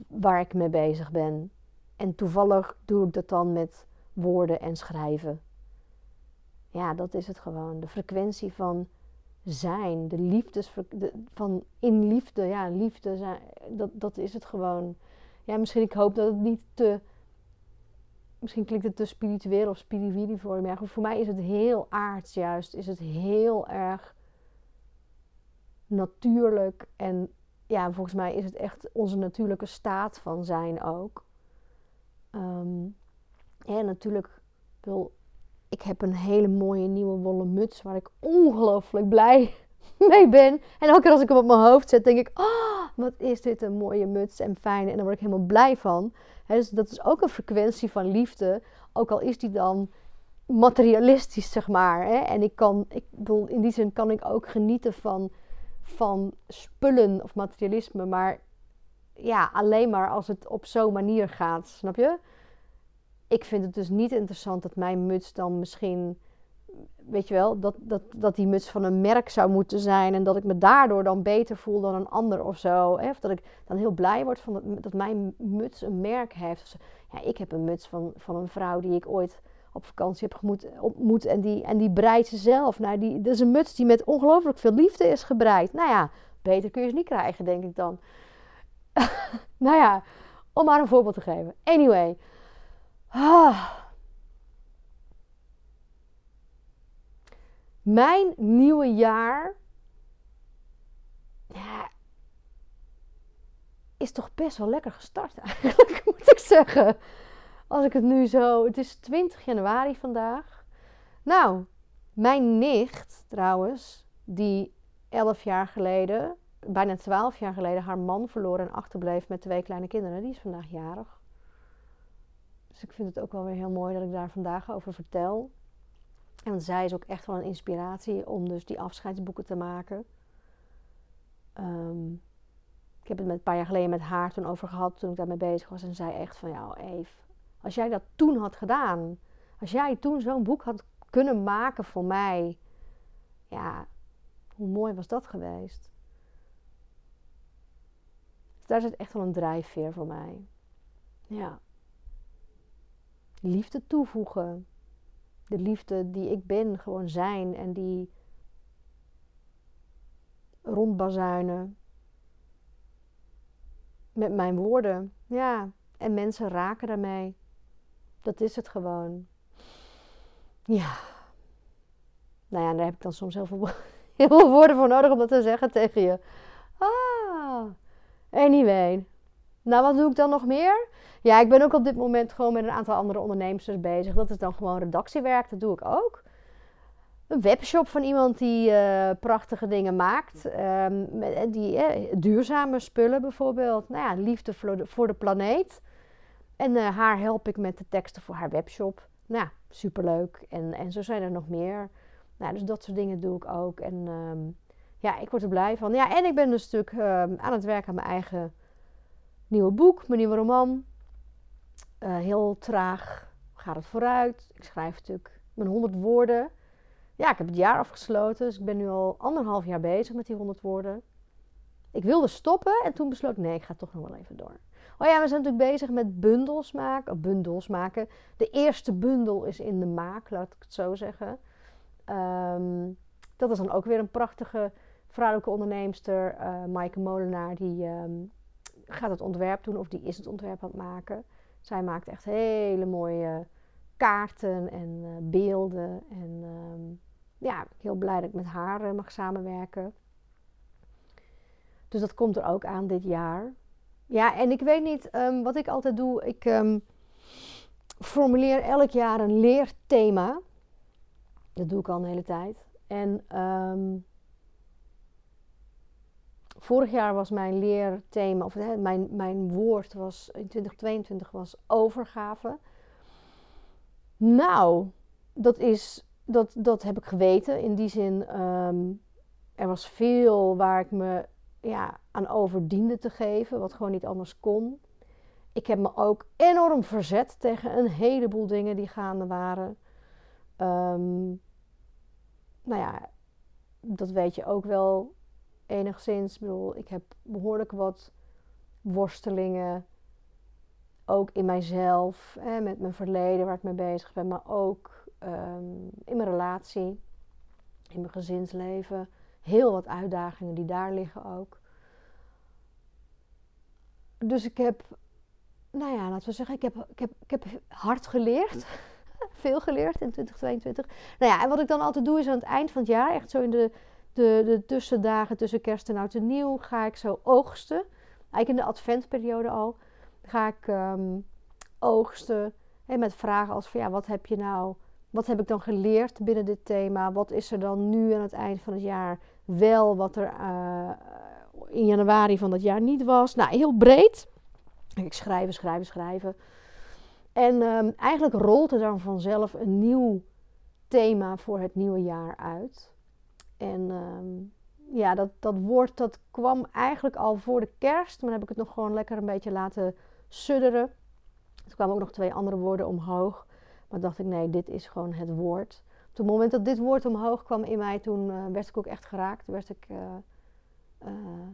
waar ik mee bezig ben. En toevallig doe ik dat dan met woorden en schrijven. Ja, dat is het gewoon. De frequentie van zijn, de liefdes van in liefde, ja, liefde zijn, dat, dat is het gewoon. Ja, misschien ik hoop dat het niet te, misschien klinkt het te spiritueel of spiritueel voor me. voor mij is het heel aards juist, is het heel erg natuurlijk en ja, volgens mij is het echt onze natuurlijke staat van zijn ook. En natuurlijk, wil, ik heb een hele mooie nieuwe wollen muts waar ik ongelooflijk blij mee ben. En elke keer als ik hem op mijn hoofd zet, denk ik: oh, wat is dit een mooie muts en fijn. En daar word ik helemaal blij van. dus dat is ook een frequentie van liefde. Ook al is die dan materialistisch, zeg maar. En ik kan, ik bedoel, in die zin kan ik ook genieten van van spullen of materialisme, maar ja, alleen maar als het op zo'n manier gaat, snap je? Ik vind het dus niet interessant dat mijn muts dan misschien, weet je wel, dat, dat, dat die muts van een merk zou moeten zijn en dat ik me daardoor dan beter voel dan een ander of zo. Hè? Of dat ik dan heel blij word van dat, dat mijn muts een merk heeft. Ja, ik heb een muts van, van een vrouw die ik ooit op vakantie heb ontmoet. En die, en die breidt ze zelf. Nou, die, dat is een muts die met ongelooflijk veel liefde is gebreid. Nou ja, beter kun je ze niet krijgen, denk ik dan. nou ja, om maar een voorbeeld te geven. Anyway. Ah. Mijn nieuwe jaar. Ja, is toch best wel lekker gestart eigenlijk, moet ik zeggen. Als ik het nu zo. Het is 20 januari vandaag. Nou, mijn nicht trouwens, die 11 jaar geleden, bijna 12 jaar geleden, haar man verloor en achterbleef met twee kleine kinderen, die is vandaag jarig. Dus ik vind het ook wel weer heel mooi dat ik daar vandaag over vertel. En zij is ook echt wel een inspiratie om dus die afscheidsboeken te maken. Um, ik heb het met een paar jaar geleden met haar toen over gehad toen ik daarmee bezig was. En zei echt van, ja Eve, als jij dat toen had gedaan. Als jij toen zo'n boek had kunnen maken voor mij. Ja, hoe mooi was dat geweest? Daar zit echt wel een drijfveer voor mij. Ja. Liefde toevoegen. De liefde die ik ben, gewoon zijn. En die rondbazuinen. Met mijn woorden. Ja. En mensen raken daarmee. Dat is het gewoon. Ja. Nou ja, daar heb ik dan soms heel veel, heel veel woorden voor nodig om dat te zeggen tegen je. Ah. Anyway. Nou, wat doe ik dan nog meer? Ja, ik ben ook op dit moment gewoon met een aantal andere ondernemers bezig. Dat is dan gewoon redactiewerk. Dat doe ik ook. Een webshop van iemand die uh, prachtige dingen maakt. Um, die uh, duurzame spullen bijvoorbeeld. Nou ja, liefde voor de, voor de planeet. En uh, haar help ik met de teksten voor haar webshop. Nou, superleuk. En, en zo zijn er nog meer. Nou, dus dat soort dingen doe ik ook. En um, ja, ik word er blij van. Ja, en ik ben dus stuk um, aan het werken aan mijn eigen nieuwe boek, mijn nieuwe roman. Uh, heel traag gaat het vooruit. Ik schrijf natuurlijk mijn 100 woorden. Ja, ik heb het jaar afgesloten, dus ik ben nu al anderhalf jaar bezig met die 100 woorden. Ik wilde stoppen en toen besloot ik, nee, ik ga toch nog wel even door. Oh ja, we zijn natuurlijk bezig met bundels maken. Bundels maken. De eerste bundel is in de maak, laat ik het zo zeggen. Um, dat is dan ook weer een prachtige vrouwelijke onderneemster, uh, Maaike Molenaar, die um, gaat het ontwerp doen of die is het ontwerp aan het maken. Zij maakt echt hele mooie kaarten en uh, beelden. En um, ja, heel blij dat ik met haar uh, mag samenwerken. Dus dat komt er ook aan dit jaar. Ja, en ik weet niet um, wat ik altijd doe. Ik um, formuleer elk jaar een leerthema. Dat doe ik al een hele tijd. En vorig jaar was mijn leerthema, of mijn, mijn woord was in 2022 was overgave. Nou, dat, is, dat, dat heb ik geweten. In die zin, er was veel waar ik me ja, aan over diende te geven, wat gewoon niet anders kon. Ik heb me ook enorm verzet tegen een heleboel dingen die gaande waren. Um, nou ja, dat weet je ook wel enigszins. Ik bedoel, ik heb behoorlijk wat worstelingen. Ook in mijzelf, hè, met mijn verleden waar ik mee bezig ben, maar ook um, in mijn relatie, in mijn gezinsleven. Heel wat uitdagingen die daar liggen ook. Dus ik heb, nou ja, laten we zeggen, ik heb, ik heb, ik heb hard geleerd. Veel geleerd in 2022. Nou ja, en wat ik dan altijd doe is aan het eind van het jaar, echt zo in de de, de tussendagen tussen kerst en oud en nieuw ga ik zo oogsten. Eigenlijk in de adventperiode al ga ik um, oogsten. En met vragen als van ja, wat heb je nou, wat heb ik dan geleerd binnen dit thema? Wat is er dan nu aan het eind van het jaar wel wat er uh, in januari van dat jaar niet was? Nou, heel breed. Ik schrijven, schrijven, schrijven. En um, eigenlijk rolt er dan vanzelf een nieuw thema voor het nieuwe jaar uit. En um, ja, dat, dat woord dat kwam eigenlijk al voor de kerst. Maar dan heb ik het nog gewoon lekker een beetje laten sudderen. Er kwamen ook nog twee andere woorden omhoog. Maar dacht ik, nee, dit is gewoon het woord. Op het moment dat dit woord omhoog kwam in mij, toen uh, werd ik ook echt geraakt. Werd ik, uh, uh,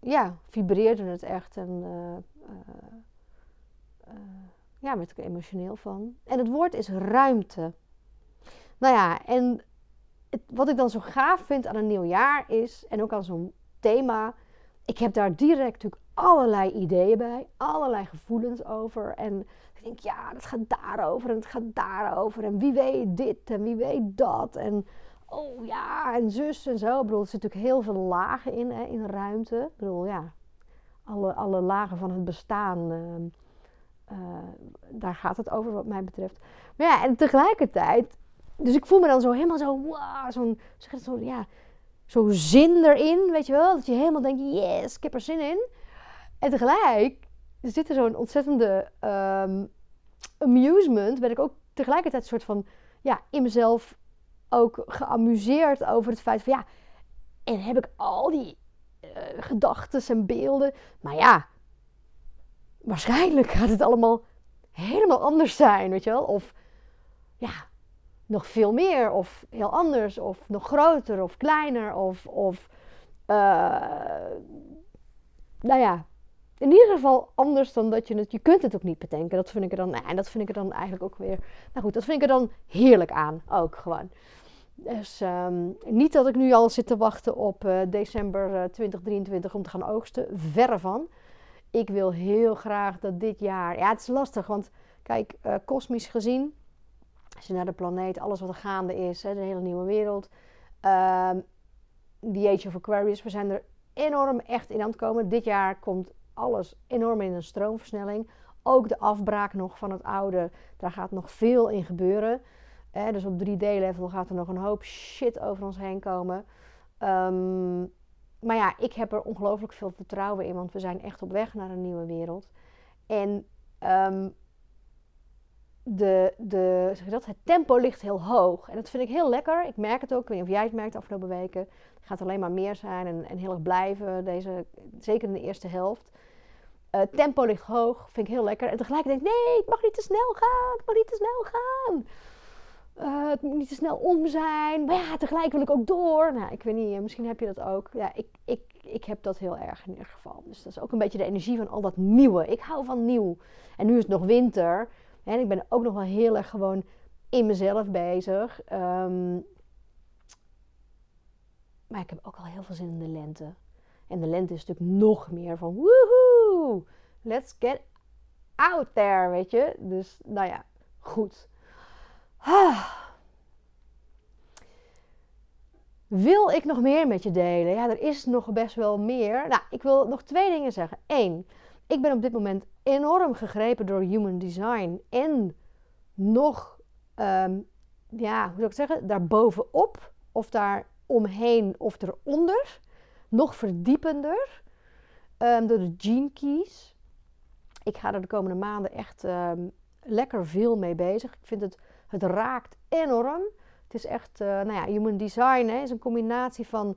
ja, vibreerde het echt. En ja, werd ik er emotioneel van. En het woord is ruimte. Nou ja, en wat ik dan zo gaaf vind aan een nieuw jaar is, en ook aan zo'n thema, ik heb daar direct natuurlijk allerlei ideeën bij, allerlei gevoelens over. En ja, het gaat daarover en het gaat daarover. En wie weet dit en wie weet dat. En oh ja, en zus en zo. Ik bedoel, er zitten natuurlijk heel veel lagen in, hè, in ruimte. Ik bedoel, ja, alle, alle lagen van het bestaan. Uh, uh, daar gaat het over, wat mij betreft. Maar ja, en tegelijkertijd dus ik voel me dan zo helemaal zo, wow, zo'n, zo, ja, zo zin erin, weet je wel. Dat je helemaal denkt, yes, ik heb er zin in. En tegelijk zit er zo'n ontzettende um, amusement, ben ik ook tegelijkertijd een soort van, ja, in mezelf ook geamuseerd over het feit van ja, en heb ik al die uh, gedachten en beelden. Maar ja, waarschijnlijk gaat het allemaal helemaal anders zijn, weet je wel? Of ja, nog veel meer, of heel anders, of nog groter, of kleiner, of, of uh, nou ja, in ieder geval anders dan dat je het, je kunt het ook niet bedenken. Dat vind ik er dan, en dat vind ik er dan eigenlijk ook weer, nou goed, dat vind ik er dan heerlijk aan, ook gewoon. Dus um, niet dat ik nu al zit te wachten op uh, december uh, 2023 om te gaan oogsten, verre van. Ik wil heel graag dat dit jaar, ja het is lastig, want kijk, uh, kosmisch gezien, als je naar de planeet, alles wat er gaande is, hè, de hele nieuwe wereld, um, The Age of Aquarius, we zijn er enorm echt in aan het komen. Dit jaar komt alles enorm in een stroomversnelling. Ook de afbraak nog van het oude, daar gaat nog veel in gebeuren. dus op 3D-level gaat er nog een hoop shit over ons heen komen. Um, maar ja, ik heb er ongelooflijk veel vertrouwen in, want we zijn echt op weg naar een nieuwe wereld. En um, de, de, zeg dat, het tempo ligt heel hoog. En dat vind ik heel lekker. Ik merk het ook. Ik weet niet of jij het merkt de afgelopen weken. Het gaat alleen maar meer zijn en, en heel erg blijven. Deze, zeker in de eerste helft. Uh, tempo ligt hoog. Vind ik heel lekker. En tegelijk denk ik, nee, het mag niet te snel gaan. Het mag niet te snel gaan. Uh, het moet niet te snel om zijn. Maar ja, tegelijk wil ik ook door. Nou, ik weet niet, misschien heb je dat ook. Ja, ik, ik, ik heb dat heel erg in ieder geval. Dus dat is ook een beetje de energie van al dat nieuwe. Ik hou van nieuw. En nu is het nog winter. En ik ben ook nog wel heel erg gewoon in mezelf bezig. Um, maar ik heb ook al heel veel zin in de lente. En de lente is natuurlijk nog meer van woehoe, let's get out there, weet je. Dus nou ja, goed. Ah. Wil ik nog meer met je delen? Ja, er is nog best wel meer. Nou, ik wil nog twee dingen zeggen. Eén, ik ben op dit moment enorm gegrepen door human design. En nog, um, ja, hoe zou ik het zeggen, daarbovenop of daar omheen of eronder. Nog verdiepender um, door de gene keys. Ik ga er de komende maanden echt um, lekker veel mee bezig. Ik vind het, het raakt enorm. Het is echt, uh, nou ja, human design hè, is een combinatie van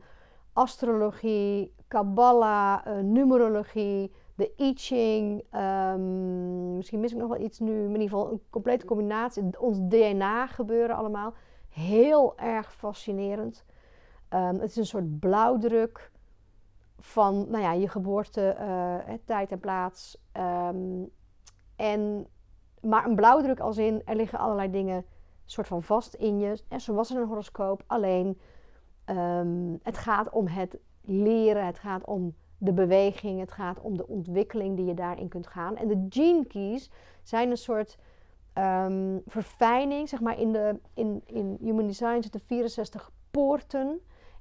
astrologie, Kabbalah, uh, numerologie, de I Ching. Um, misschien mis ik nog wel iets nu. in ieder geval een complete combinatie. Ons DNA gebeuren allemaal. Heel erg fascinerend. Het is een soort blauwdruk van nou ja, je geboorte, uh, tijd en plaats. Um, en, maar een blauwdruk als in, er liggen allerlei dingen soort van vast in je. En zo was er een horoscoop. Alleen, het gaat om het leren. Het gaat om de beweging, het gaat om de ontwikkeling die je daarin kunt gaan. En de gene keys zijn een soort um, verfijning, zeg maar in, de, in, in Human Design zitten 64 poorten.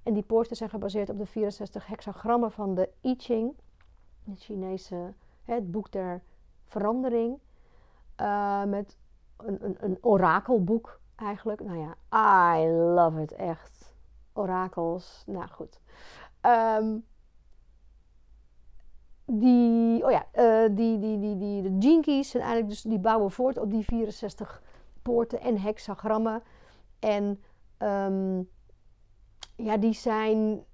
En die poorten zijn gebaseerd op de 64 hexagrammen van de I Ching, het Chinese, het boek der verandering. Uh, met een, een, een orakelboek eigenlijk. Nou ja, I love it echt. Orakels, nou goed. Um, die, oh ja, uh, die, die, die, die, de jinkies zijn eigenlijk dus, die bouwen voort op die 64 poorten en hexagrammen. En um, ja, die zijn,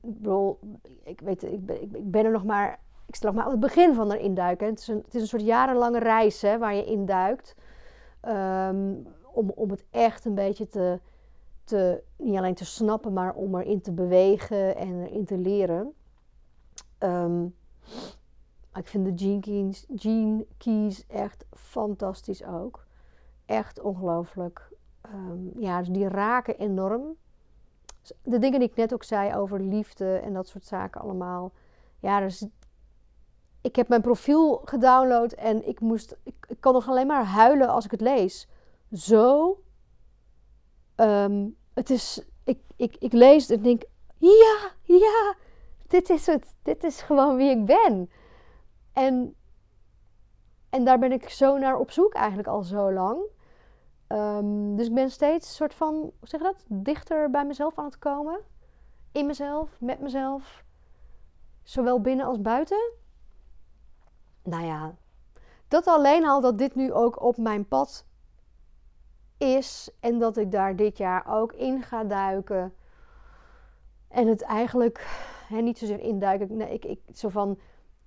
bro, ik weet, ik ben, ik ben er nog maar, ik stel nog maar aan het begin van erin duiken. Het is een, het is een soort jarenlange reis hè, waar je in duikt. Um, om, om het echt een beetje te, te, niet alleen te snappen, maar om erin te bewegen en erin te leren. Um, ik vind de Gene Keys, Gene Keys echt fantastisch ook. Echt ongelooflijk. Um, ja, dus die raken enorm. De dingen die ik net ook zei over liefde en dat soort zaken allemaal. Ja, dus ik heb mijn profiel gedownload en ik moest. Ik, kan nog alleen maar huilen als ik het lees. Zo. Um, het is. Ik, ik, ik lees het en denk. Ja, ja dit is het. Dit is gewoon wie ik ben. En, en daar ben ik zo naar op zoek eigenlijk al zo lang. Um, dus ik ben steeds een soort van, hoe zeg je dat? Dichter bij mezelf aan het komen. In mezelf, met mezelf. Zowel binnen als buiten. Nou ja, dat alleen al dat dit nu ook op mijn pad is en dat ik daar dit jaar ook in ga duiken. En het eigenlijk niet zozeer induiken. Nee, ik, ik, zo van,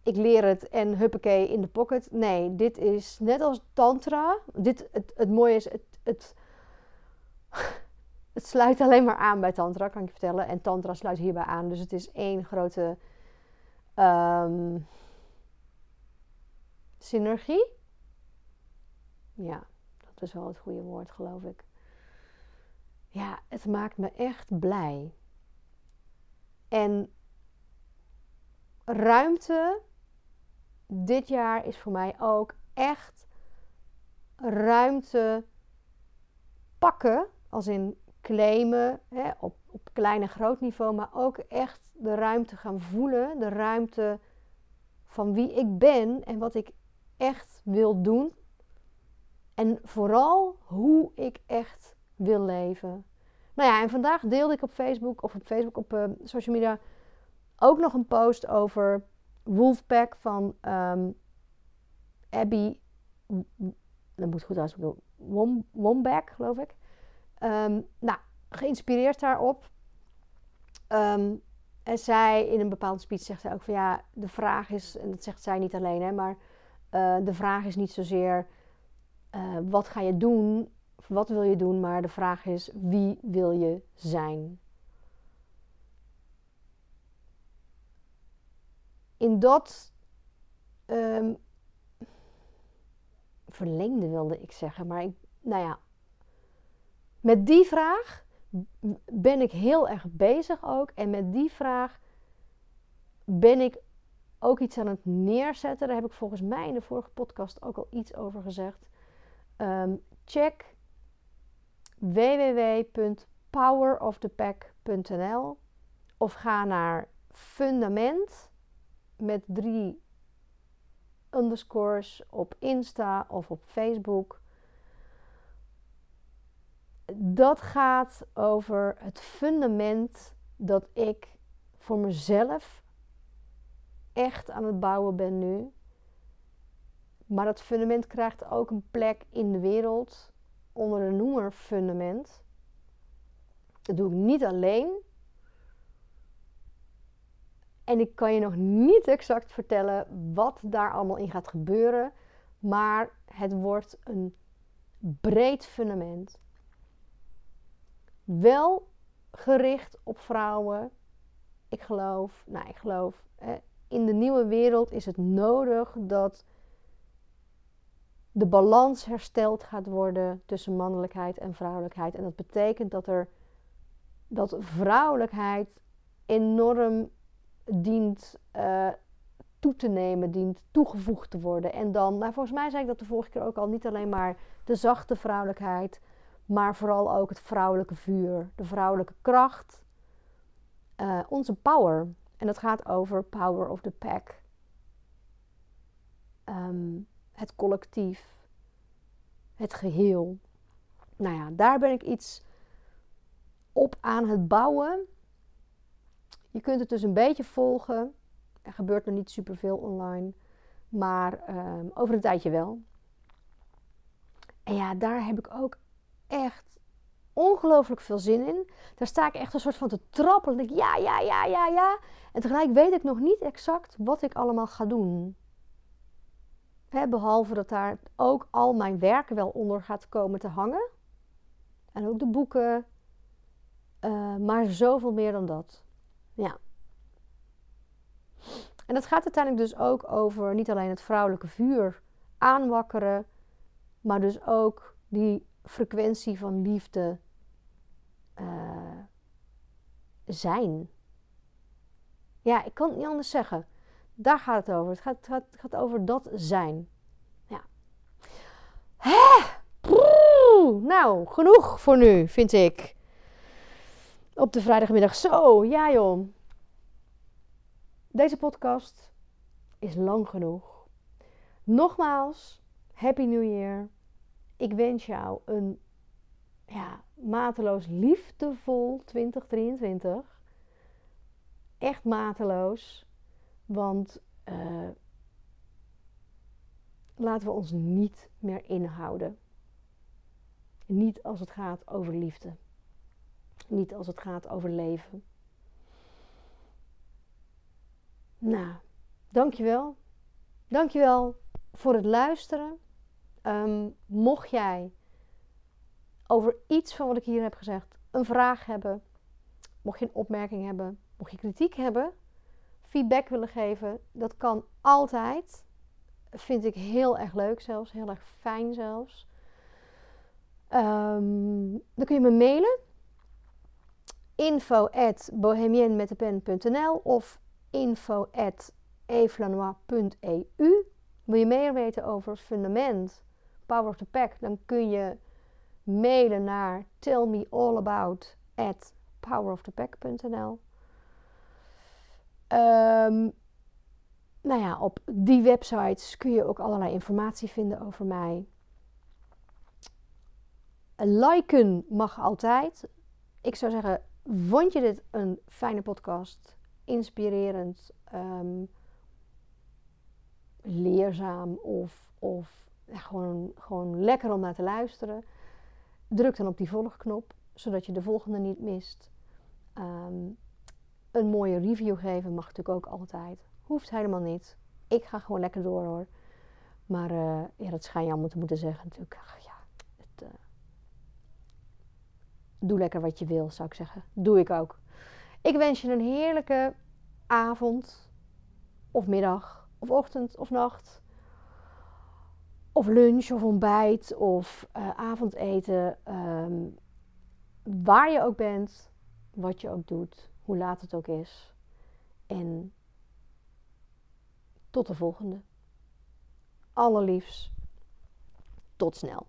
ik leer het en huppakee in de pocket. Nee, dit is net als tantra. Dit, het, het mooie is, het, het, het sluit alleen maar aan bij tantra, kan ik je vertellen. En tantra sluit hierbij aan. Dus het is één grote ehm, synergie. Ja, dat is wel het goede woord, geloof ik. Ja, het maakt me echt blij. En ruimte dit jaar is voor mij ook echt ruimte pakken, als in claimen hè, op, op klein en groot niveau, maar ook echt de ruimte gaan voelen, de ruimte van wie ik ben en wat ik echt wil doen. En vooral hoe ik echt wil leven. Nou ja, en vandaag deelde ik op Facebook of op Facebook op uh, social media ook nog een post over Wolfpack van um, Abby. Dat moet goed uitspreken. Wom, geloof ik. Um, nou, geïnspireerd daarop. Um, en zij in een bepaalde speech zegt zij ook van ja, de vraag is, en dat zegt zij niet alleen, hè, maar uh, de vraag is niet zozeer uh, wat ga je doen, wat wil je doen, maar de vraag is wie wil je zijn. in dat um, verlengde wilde ik zeggen, maar ik, nou ja, met die vraag ben ik heel erg bezig ook. En met die vraag ben ik ook iets aan het neerzetten. Daar heb ik volgens mij in de vorige podcast ook al iets over gezegd. Um, check www.powerofthepack.nl of ga naar fundament met drie underscores op Insta of op Facebook. Dat gaat over het fundament dat ik voor mezelf echt aan het bouwen ben nu. Maar dat fundament krijgt ook een plek in de wereld onder de noemer fundament. Dat doe ik niet alleen. En ik kan je nog niet exact vertellen wat daar allemaal in gaat gebeuren. Maar het wordt een breed fundament. Wel gericht op vrouwen. Ik geloof, nou ik geloof, in de nieuwe wereld is het nodig dat de balans hersteld gaat worden tussen mannelijkheid en vrouwelijkheid. En dat betekent dat er dat vrouwelijkheid enorm dient uh, toe te nemen, dient toegevoegd te worden. En dan, nou volgens mij zei ik dat de vorige keer ook al, niet alleen maar de zachte vrouwelijkheid, maar vooral ook het vrouwelijke vuur, de vrouwelijke kracht, uh, onze power. En dat gaat over power of the pack. Um, het collectief, het geheel. Nou ja, daar ben ik iets op aan het bouwen. Je kunt het dus een beetje volgen. Er gebeurt nog niet superveel online. Maar um, over een tijdje wel. En ja, daar heb ik ook echt ongelooflijk veel zin in. Daar sta ik echt een soort van te trappelen. En denk ja, ja, ja, ja, ja. En tegelijk weet ik nog niet exact wat ik allemaal ga doen. behalve dat daar ook al mijn werk wel onder gaat komen te hangen. En ook de boeken. Uh, maar zoveel meer dan dat. Ja. En dat gaat uiteindelijk dus ook over niet alleen het vrouwelijke vuur aanwakkeren, maar dus ook die frequentie van liefde uh, zijn. Ja, ik kan het niet anders zeggen. Daar gaat het over. Het gaat, het gaat, gaat over dat zijn. Ja. Hè? Nou, genoeg voor nu, vind ik op de vrijdagmiddag. Zo, ja joh. Deze podcast is lang genoeg. Nogmaals, Happy New Year. Ik wens jou een ja, mateloos liefdevol 2023. Echt mateloos. Want uh, laten we ons niet meer inhouden. niet als het gaat over liefde. Niet als het gaat over leven. Nou, dankjewel. Dankjewel voor het luisteren. Ehm, mocht jij over iets van wat ik hier heb gezegd een vraag hebben, mocht je een opmerking hebben, mocht je kritiek hebben, feedback willen geven, dat kan altijd. Vind ik heel erg leuk zelfs, heel erg fijn zelfs. Um, dan kun je me mailen. Info at of info at Wil je meer weten over fundament, power of the pack, dan kun je mailen naar tellmeallabout at. Um, nou ja, op die websites kun je ook allerlei informatie vinden over mij. Liken mag altijd. Ik zou zeggen, vond je dit een fijne podcast? Inspirerend, um, leerzaam of, of gewoon, gewoon lekker om naar te luisteren? Druk dan op die volgknop, zodat je de volgende niet mist. Um, een mooie review geven mag natuurlijk ook altijd. Hoeft helemaal niet. Ik ga gewoon lekker door hoor. Maar uh, ja, dat schijn je allemaal te moeten zeggen natuurlijk. Ja, het, uh, doe lekker wat je wil, zou ik zeggen. Doe ik ook. Ik wens je een heerlijke avond, of middag, of ochtend, of nacht. Of lunch, of ontbijt, of uh, avondeten. Um, waar je ook bent, wat je ook doet, hoe laat het ook is. En tot de volgende. Allerliefst. Tot snel.